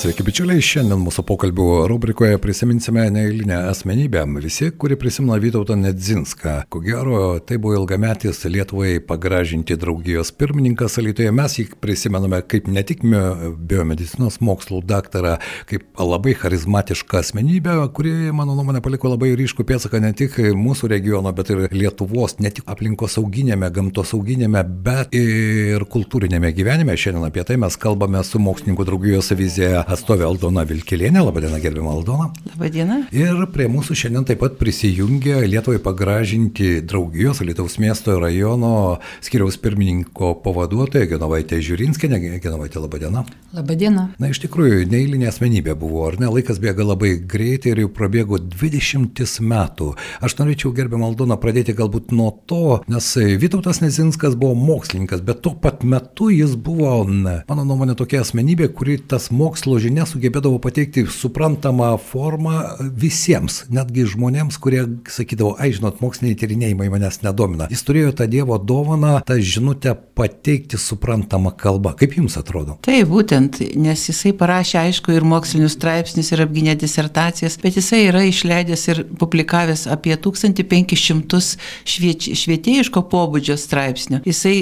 Sveiki, bičiuliai, šiandien mūsų pokalbių rubrikoje prisiminsime neįlinę asmenybę. Visi, kurie prisimena Vytautą Nedzinską. Ko gero, tai buvo ilgametis Lietuvai pagražinti draugijos pirmininkas Lietuvoje. Mes jį prisimename kaip ne tik biomedicinos mokslų daktarą, kaip labai charizmatišką asmenybę, kuri, mano nuomonė, paliko labai ryškų pėdsaką ne tik mūsų regiono, bet ir Lietuvos, ne tik aplinkosauginėme, gamtosauginėme, bet ir kultūrinėme gyvenime. Šiandien apie tai mes kalbame su mokslininkų draugijos vizija atstovė Aldona Vilkelienė. Labadiena, gerbima Aldona. Labadiena. Ir prie mūsų šiandien taip pat prisijungia Lietuvai pagražinti draugijos Lietuvos miesto rajono skiriaus pirmininko pavaduotoja Genovaitė Žiūrinskinė. Genovaitė, labadiena. Labadiena. Na, iš tikrųjų, neįlinė asmenybė buvo, ar ne? Laikas bėga labai greitai ir jau prabėgo 20 metų. Aš norėčiau, gerbima Aldona, pradėti galbūt nuo to, nes Vytautas Nezinskas buvo mokslininkas, bet tuo pat metu jis buvo, mano nuomonė, tokia asmenybė, kuri tas mokslo žinias sugebėdavo pateikti suprantamą formą visiems, netgi žmonėms, kurie sakydavo, ai, žinot, moksliniai tyrinėjimai manęs nedomina. Jis turėjo tą Dievo dovaną, tą žinutę pateikti suprantamą kalbą. Kaip jums atrodo? Taip, būtent, nes jisai parašė, aišku, ir mokslinius straipsnius, ir apginė disertacijas, bet jisai yra išleidęs ir publikavęs apie 1500 švieč, švietėjiško pobūdžio straipsnių. Jisai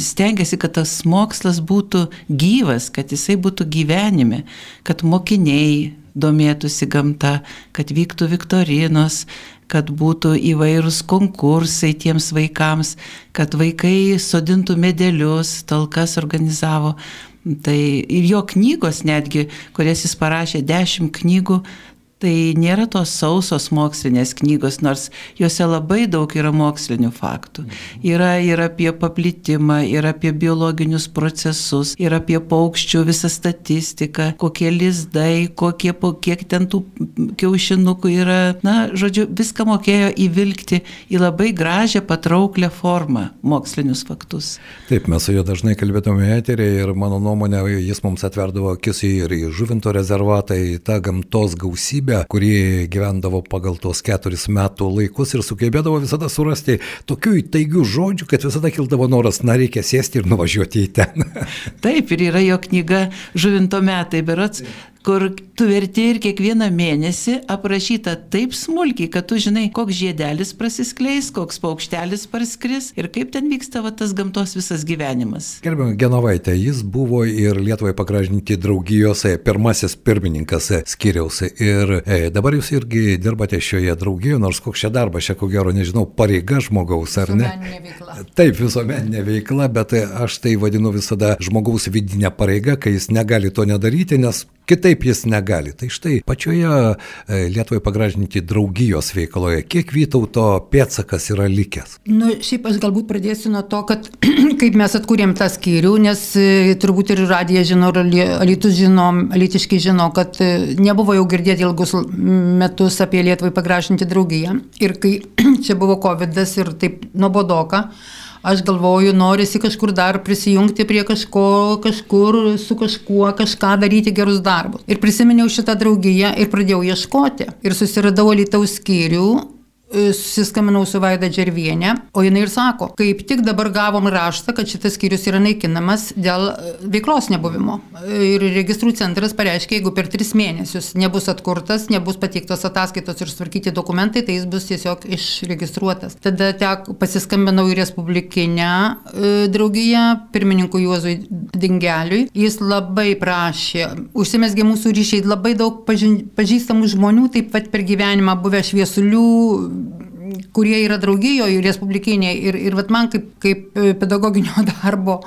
stengiasi, kad tas mokslas būtų gyvas, kad jisai būtų gyvenime, kad mokiniai domėtųsi gamta, kad vyktų viktorinos, kad būtų įvairūs konkursai tiems vaikams, kad vaikai sodintų medelius, talkas organizavo. Tai ir jo knygos netgi, kurias jis parašė, dešimt knygų, Tai nėra tos sausos mokslinės knygos, nors juose labai daug yra mokslinių faktų. Yra ir apie paplitimą, ir apie biologinius procesus, ir apie paukščių visą statistiką, kokie lizdai, kokie, kiek ten tų kiaušinukų yra. Na, žodžiu, viską mokėjo įvilgti į labai gražią, patrauklę formą mokslinius faktus. Taip, mes su juo dažnai kalbėtume eterį ir mano nuomonė, jis mums atverdavo akis ir į žuvinto rezervatą, į tą gamtos gausybę valstybę, kuri gyvendavo pagal tuos keturis metų laikus ir sugebėdavo visada surasti tokių įtaigių žodžių, kad visada kildavo noras, na, reikia sėsti ir nuvažiuoti į ten. Taip, ir yra jo knyga Žuvinto metai, berots, kur tu verti ir kiekvieną mėnesį aprašyta taip smulkiai, kad tu žinai, koks žiedelis prasiskleis, koks paukštelis parskris ir kaip ten vyksta va, tas gamtos visas gyvenimas. Gerbiam Genovaitė, jis buvo ir Lietuvai pagražinti draugijos pirmasis pirmininkas skiriaus. Ir e, dabar jūs irgi dirbate šioje draugijoje, nors koks čia darbas, čia ko gero, nežinau, pareiga žmogaus, ar ne? Veikla. Taip, visuomeninė veikla, bet aš tai vadinu visada žmogaus vidinė pareiga, kai jis negali to nedaryti, nes Kitaip jis negali. Tai štai pačioje e, Lietuvai pagražinti draugijos veikloje, kiek Vytauto pėtsakas yra likęs? Nu, šiaip aš galbūt pradėsiu nuo to, kad kaip mes atkūrėm tą skyrių, nes e, turbūt ir radija žino, ir Alitus žino, Alitiškai žino, kad e, nebuvo jau girdėti ilgus metus apie Lietuvai pagražinti draugiją. Ir kai čia buvo COVID ir taip nuobodoka, aš galvoju, norisi kažkur dar prisijungti prie kažko, kažkur su kažkuo, kažką daryti gerus darbus. Ir prisiminiau šitą draugiją ir pradėjau ieškoti. Ir susiradau Lietuvos skyrių susiskambinau su Vaida Džervienė, o jinai ir sako, kaip tik dabar gavom raštą, kad šitas skyrius yra naikinamas dėl e, veiklos nebuvimo. Ir registrų centras pareiškia, jeigu per tris mėnesius nebus atkurtas, nebus pateiktos ataskaitos ir sutvarkyti dokumentai, tai jis bus tiesiog išregistruotas. Tada tek pasiskambinau į Respublikinę e, draugiją, pirmininkui Juozui Dingeliui. Jis labai prašė, užsimesgė mūsų ryšiai, labai daug pažįstamų žmonių, taip pat per gyvenimą buvę šviesulių, kurie yra draugijoje respublikiniai ir, ir man kaip, kaip e, pedagoginio darbo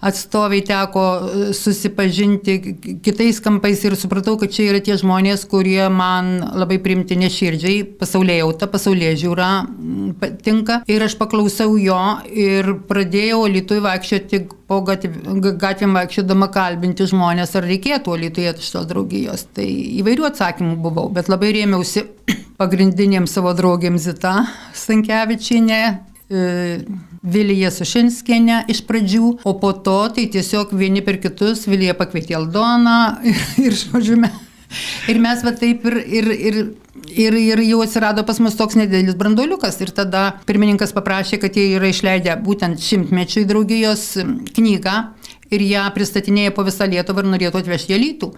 atstoviai teko e, susipažinti kitais kampais ir supratau, kad čia yra tie žmonės, kurie man labai primti neširdžiai, pasaulyje jauta, pasaulyje žiūra patinka. Ir aš paklausau jo ir pradėjau Lietuvai vaikščioti po gatvėm vaikščiodama kalbinti žmonės, ar reikėtų Lietuvai šitos draugijos. Tai įvairių atsakymų buvau, bet labai rėmiausi pagrindinėm savo draugėm Zita Stankievičinė, E, Vilija Sušinskienė iš pradžių, o po to tai tiesiog vieni per kitus Vilija pakvietė Aldoną ir, ir žodžiu, ir mes va taip ir, ir, ir Ir, ir jau atsirado pas mus toks nedidelis branduoliukas. Ir tada pirmininkas paprašė, kad jie yra išleidę būtent šimtmečiui draugijos knygą ir ją pristatinėja po visą Lietuvą ir norėtų atvežti į Lytų.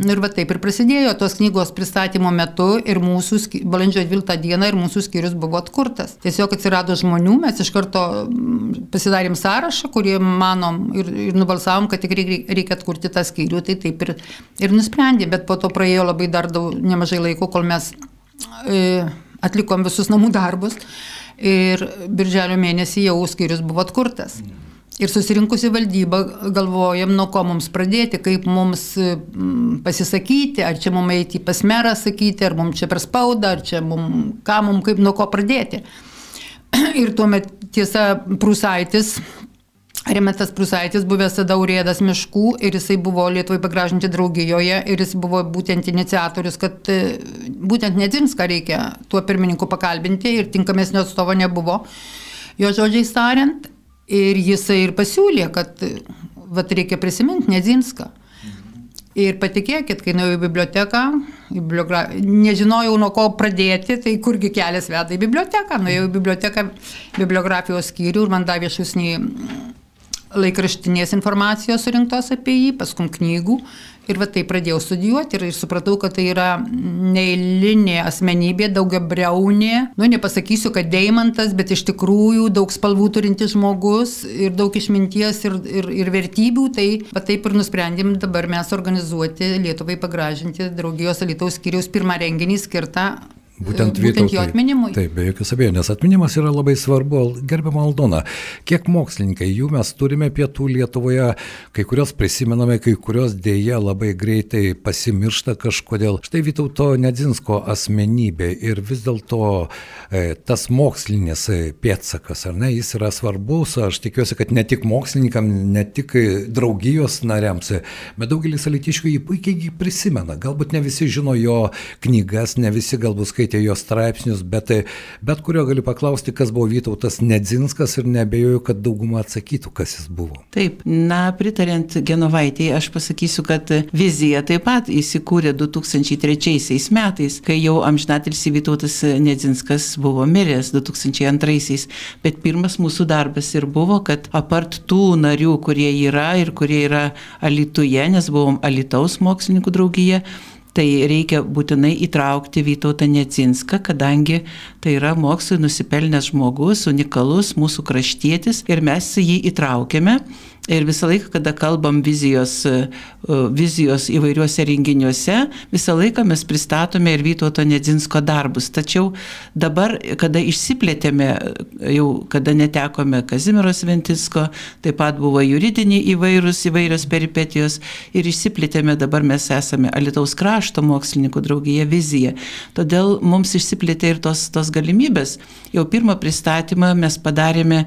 Ir va taip ir prasidėjo tos knygos pristatymo metu ir mūsų balandžio 12 dieną ir mūsų skyrius buvo atkurtas. Tiesiog atsirado žmonių, mes iš karto mm, pasidarėm sąrašą, kurį manom ir, ir nubalsavom, kad tikrai reikia atkurti tą skyrių, tai taip ir, ir nusprendė, bet po to praėjo labai dar daug, nemažai laiko, kol mes e, atlikom visus namų darbus ir birželio mėnesį jau skyrius buvo atkurtas. Mm. Ir susirinkusi valdyba galvojam, nuo ko mums pradėti, kaip mums mm, pasisakyti, ar čia mums eiti pas merą sakyti, ar mums čia per spaudą, ar čia mums, ką mums, kaip nuo ko pradėti. Ir tuomet tiesa Prūsaitis, Remetas Prusaitis, buvęs tada urėdas miškų ir jisai buvo Lietuvai pagražinti draugijoje ir jis buvo būtent iniciatorius, kad e, būtent Nedzinską reikia tuo pirmininku pakalbinti ir tinkamesnio atstovo nebuvo. Jo žodžiai tariant, Ir jisai ir pasiūlė, kad vat, reikia prisiminti Nedzinską. Ir patikėkit, kai nuėjau į biblioteką, į bibliogra... nežinojau nuo ko pradėti, tai kurgi kelias veda į biblioteką. Nuėjau į biblioteką, bibliografijos skyrių ir man davė šusnį laikraštinės informacijos surinktos apie jį, paskum knygų. Ir va tai pradėjau studijuoti ir, ir supratau, kad tai yra neįlinė asmenybė, daugiabriaunė. Nu, nepasakysiu, kad deimantas, bet iš tikrųjų daug spalvų turintis žmogus ir daug išminties ir, ir, ir vertybių. Tai va taip ir nusprendėm dabar mes organizuoti Lietuvai pagražinti draugijos Alitaus skyriaus pirmą renginį skirtą Būtent, būtent jo atminimui. Taip, be jokios abejonės. Atminimas yra labai svarbu. Gerbiamą Aldona, kiek mokslininkai jų mes turime pietų Lietuvoje, kai kurios prisimename, kai kurios dėja labai greitai pasimiršta kažkodėl. Štai Vytauto Nedzinsko asmenybė ir vis dėlto e, tas mokslinis e, pėtsakas, ar ne, jis yra svarbus. Aš tikiuosi, kad ne tik mokslininkam, ne tik draugijos nariams, bet daugelis alitiškių jį puikiai prisimena. Galbūt ne visi žino jo knygas, ne visi galbūt skaitė skaitė jo straipsnius, bet, bet kurio galiu paklausti, kas buvo Vytautas Nedzinskas ir nebejoju, kad dauguma atsakytų, kas jis buvo. Taip, na, pritariant Genovaitėjai, aš pasakysiu, kad vizija taip pat įsikūrė 2003 metais, kai jau amžinatilsi Vytautas Nedzinskas buvo miręs 2002, bet pirmas mūsų darbas ir buvo, kad apart tų narių, kurie yra ir kurie yra Alituje, nes buvom Alitaus mokslininkų draugija, Tai reikia būtinai įtraukti Vytautą Necinską, kadangi tai yra mokslui nusipelnęs žmogus, unikalus mūsų kraštietis ir mes jį įtraukėme. Ir visą laiką, kada kalbam vizijos, e, vizijos įvairiuose renginiuose, visą laiką mes pristatome ir Vytauto Nedzinsko darbus. Tačiau dabar, kada išsiplėtėme, jau kada netekome Kazimiros Ventisko, taip pat buvo juridiniai įvairūs, įvairios peripetijos ir išsiplėtėme, dabar mes esame Alitaus krašto mokslininkų draugija vizija. Todėl mums išsiplėtė ir tos, tos galimybės. Jau pirmą pristatymą mes padarėme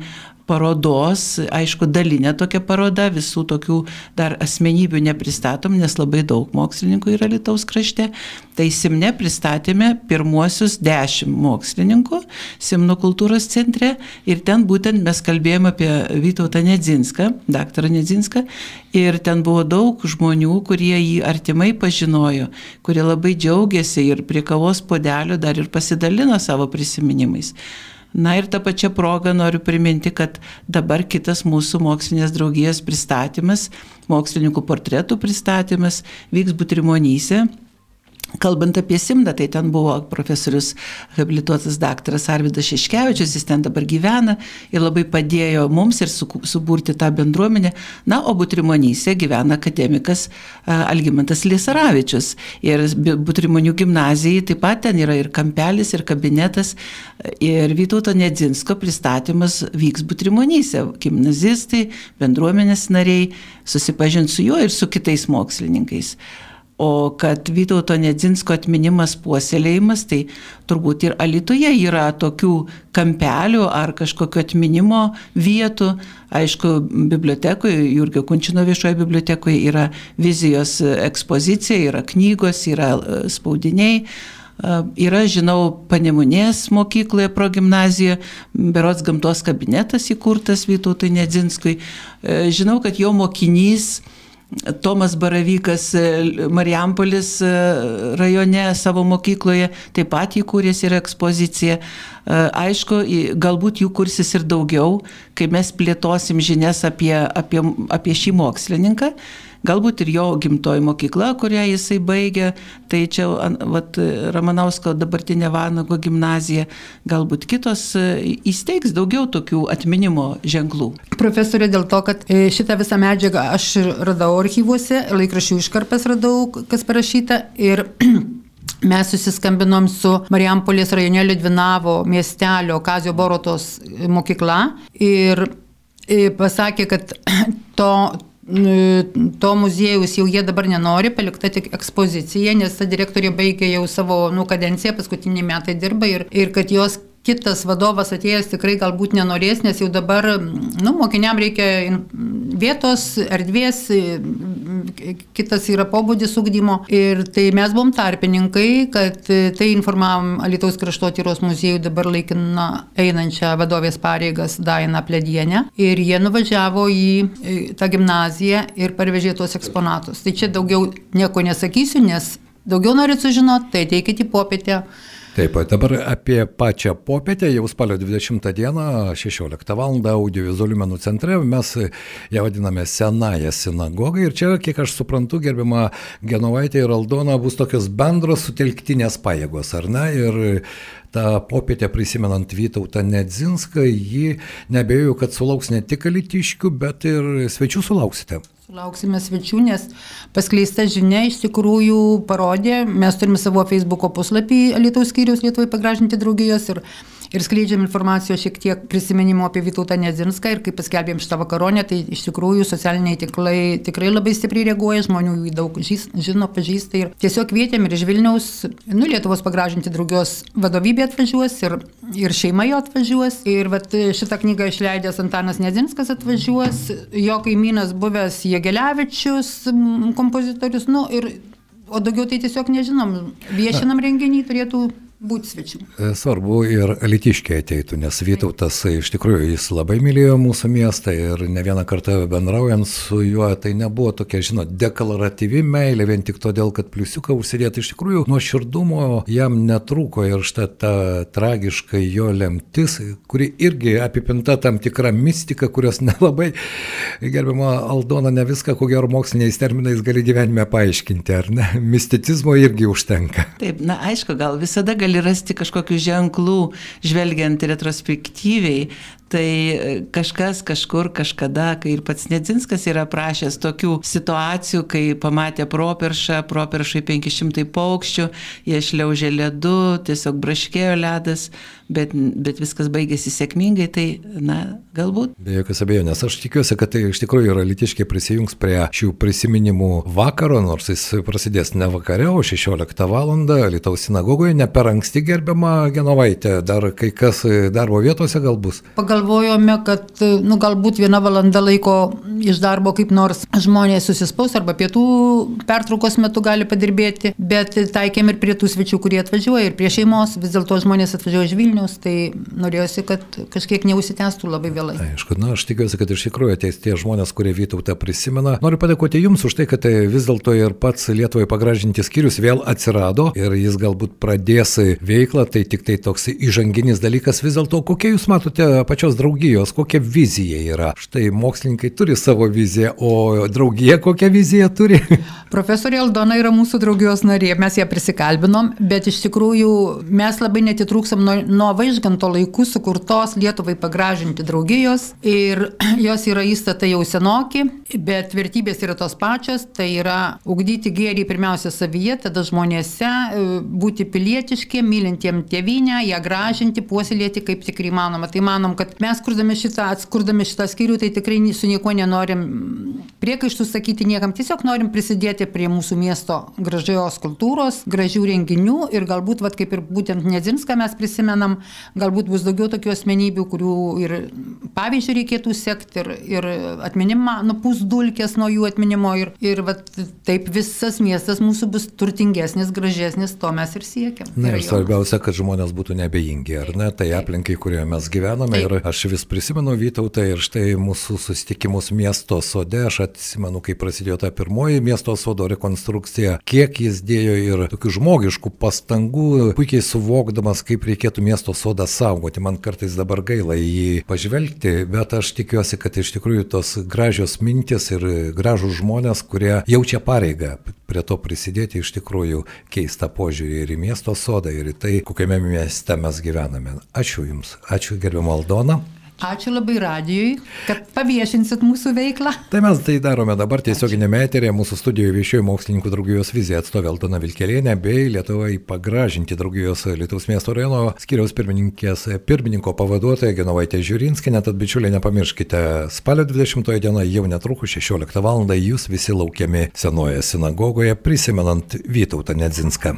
parodos, aišku, dalinė tokia paroda, visų tokių dar asmenybių nepristatom, nes labai daug mokslininkų yra Lietuvos krašte. Tai Simne pristatėme pirmuosius dešimt mokslininkų Simno kultūros centre ir ten būtent mes kalbėjome apie Vytautą Nedzinską, daktarą Nedzinską ir ten buvo daug žmonių, kurie jį artimai pažinojo, kurie labai džiaugiasi ir prie kavos podelio dar ir pasidalino savo prisiminimais. Na ir tą pačią progą noriu priminti, kad dabar kitas mūsų mokslinės draugijos pristatymas, mokslininkų portretų pristatymas vyks Butrimonyse Kalbant apie Simdą, tai ten buvo profesorius habilituotas daktaras Arvidas Šeškevičius, jis ten dabar gyvena ir labai padėjo mums ir suburti tą bendruomenę. Na, o Butrimonyse gyvena akademikas Algymantas Liesaravičius. Ir Butrimonių gimnazijai taip pat ten yra ir kampelis, ir kabinetas. Ir Vytauto Nedzinsko pristatymas vyks Butrimonyse. Gimnazistai, bendruomenės nariai susipažins su juo ir su kitais mokslininkais. O kad Vytauto Nedzinsko atminimas puoselėjimas, tai turbūt ir Alitoje yra tokių kampelių ar kažkokio atminimo vietų. Aišku, bibliotekoje, Jurgio Kunčino viešoje bibliotekoje yra vizijos ekspozicija, yra knygos, yra e, spaudiniai. E, yra, žinau, Panemunės mokykloje, progymnazijoje, berots gamtos kabinetas įkurtas Vytautui Nedzinskui. E, žinau, kad jo mokinys Tomas Baravykas Mariampolis rajone savo mokykloje taip pat įkūręs ir ekspoziciją. Aišku, galbūt jų kursis ir daugiau, kai mes plėtosim žinias apie, apie, apie šį mokslininką galbūt ir jo gimtoji mokykla, kurią jisai baigė, tai čia vat, Ramanausko dabartinė Vanago gimnazija, galbūt kitos įsteigs daugiau tokių atminimo ženklų. Profesorė, dėl to, kad e, šitą visą medžiagą aš radau archyvuose, laikraščių iškarpas radau, kas parašyta ir Mes susiskambinom su Marijampolės rajone Liudvinavo miestelio Kazio Borotos mokykla ir e, pasakė, kad to, to muziejaus jau jie dabar nenori, palikta tik ekspozicija, nes ta direktorė baigė jau savo nu, kadenciją, paskutinį metai dirba ir, ir kad jos kitas vadovas atėjęs tikrai galbūt nenorės, nes jau dabar nu, mokiniam reikia vietos, erdvės, kitas yra pobūdis ugdymo. Ir tai mes buvom tarpininkai, kad tai informavom Alitaus kraštotyros muziejų dabar laikiną einančią vadovės pareigas Daina Pledienę. Ir jie nuvažiavo į tą gimnaziją ir parvežė tuos eksponatus. Tai čia daugiau nieko nesakysiu, nes daugiau norit sužinoti, tai ateikite į popietę. Taip, dabar apie pačią popietę, jau spalio 20 dieną, 16 val. audiovizualių menų centre, mes ją vadiname Senąją sinagogą ir čia, kiek aš suprantu, gerbima Genovaitė ir Aldona bus tokios bendros sutelktinės pajėgos, ar ne? Ir tą popietę prisimenant Vytautą Nedzinską, ji nebejoju, kad sulauks ne tik alitiškių, bet ir svečių sulauksite. Lauksime svečių, nes paskleista žinia iš tikrųjų parodė, mes turime savo Facebook'o puslapį Lietuvos skyrius Lietuvai pagražinti draugijos ir ir skleidžiam informacijos šiek tiek prisiminimo apie Vytautą Nedzinską ir kaip paskelbėm šitą vakaronę, tai iš tikrųjų socialiniai tinklai tikrai labai stipriai reaguoja, žmonių jį daug žino, pažįsta ir tiesiog kvietėm ir iš Vilniaus, nu, Lietuvos pagražinti draugios vadovybė atvažiuos ir, ir šeima jo atvažiuos. Ir vat, šitą knygą išleidęs Antanas Nedzinskas atvažiuos, jo kaimynas buvęs Jėgelevičius, kompozitorius, nu ir O daugiau tai tiesiog nežinom. Viešinam renginį turėtų būti svečių. E, svarbu ir alitiškiai ateitų, nes Vytautas iš tikrųjų jis labai mylėjo mūsų miestą ir ne vieną kartą bendraujant su juo tai nebuvo tokia, žinot, deklaratyvi meilė vien tik todėl, kad pliusiuką užsidėti iš tikrųjų nuo širdumo jam netrūko ir štai ta tragiška jo lemtis, kuri irgi apipinta tam tikrą mistiką, kurios nelabai, gerbimo Aldona, ne viską, ko gero moksliniais terminais gali gyvenime paaiškinti, ar ne? Misticizmo irgi užtenka. Taip, na aišku, gal visada gali gali rasti kažkokių ženklų, žvelgiant retrospektyviai, tai e, kažkas kažkur kažkada, kai ir pats Nedzinskas yra prašęs tokių situacijų, kai pamatė properšą, properšai 500 paukščių, jie šliaužė ledu, tiesiog braškėjo ledas, bet, bet viskas baigėsi sėkmingai, tai, na, galbūt. Be jokios abejonės, aš tikiuosi, kad tai iš tikrųjų yra litiškiai prisijungs prie šių prisiminimų vakaro, nors jis prasidės ne vakare, o 16 val. Lietuvos sinagogoje, ne per anksti gerbiama Genovaitė, dar kai kas darbo vietose gal bus. Pagalvojome, kad, nu, galbūt viena valanda laiko iš darbo kaip nors žmonės susispaus arba pietų pertraukos metu gali padirbėti, bet taikėm ir prie tų svečių, kurie atvažiuoja, ir prie šeimos, vis dėlto žmonės atvažiuoja iš Vilnius, tai norėjosi, kad kažkiek neusitęstų labai vėlai. Aišku, na, aš tikiuosi, kad iš tikrųjų ateis tie žmonės, kurie Vytautą prisimena. Noriu padėkoti Jums už tai, kad vis dėlto ir pats Lietuvai pagražinti skyrius vėl atsirado ir jis galbūt pradės veiklą, tai tik tai toks įžanginis dalykas. Vis dėlto, kokie Jūs matote pačios draugijos, kokia vizija yra? Štai mokslininkai turi savo viziją, o draugija kokią viziją turi? Profesorė Aldona yra mūsų draugijos narė, mes ją prisikalbinom, bet iš tikrųjų mes labai netitrūksam nuo, nuo vaižganto laikų sukurtos Lietuvai pagražinti draugijos ir jos yra įstatai jau senoki, bet vertybės yra tos pačios, tai yra ugdyti gėrį pirmiausia savyje, tada žmonėse, e, būti pilietiški, mylintiem tėvynę, ją gražinti, puoselėti kaip tik įmanoma. Tai manom, kad mes kurdami šitą, atskurdami šitą skyrių, tai tikrai su nieko nenorim priekaištų sakyti niekam, tiesiog norim prisidėti prie mūsų miesto gražios kultūros, gražių renginių ir galbūt, vat, kaip ir būtent Nedzinską mes prisimenam, galbūt bus daugiau tokių asmenybių, kurių ir pavyzdžių reikėtų sekti ir, ir atminimą, nupūs dulkės nuo jų atminimo ir, ir vat, taip visas miestas mūsų bus turtingesnis, gražesnis, to mes ir siekiam. Na ir svarbiausia, kad žmonės būtų nebejingi, ar ne, tai aplinkai, kurioje mes gyvename taip. ir aš vis prisimenu Vytautą ir štai mūsų susitikimus miesto sode, aš atsimenu, kai prasidėjo ta pirmoji miesto sodo rekonstrukcija, kiek jis dėjo ir tokių žmogiškų pastangų, puikiai suvokdamas, kaip reikėtų miesto sodą saugoti. Man kartais dabar gaila į jį pažvelgti, bet aš tikiuosi, kad iš tikrųjų tos gražios mintis ir gražų žmonės, kurie jaučia pareigą prie to prisidėti, iš tikrųjų keista požiūrį ir į miesto sodą, ir į tai, kokiame mieste mes gyvename. Ačiū Jums, ačiū gerbiamo Aldona. Ačiū labai radijui, kad paviešinsit mūsų veiklą. Tai mes tai darome dabar tiesioginėme eterėje. Mūsų studijoje viešiojo mokslininkų draugijos vizija atstovė Altona Vilkelėnė bei Lietuvai pagražinti draugijos Lietuvos miesto rajono skiriaus pirmininko pavaduotoja Genovaitė Žiūrinskinė. Tad bičiuliai nepamirškite, spalio 20 diena jau netrukus 16 val. jūs visi laukiami senoje sinagogoje prisimenant Vytautą Nedzinską.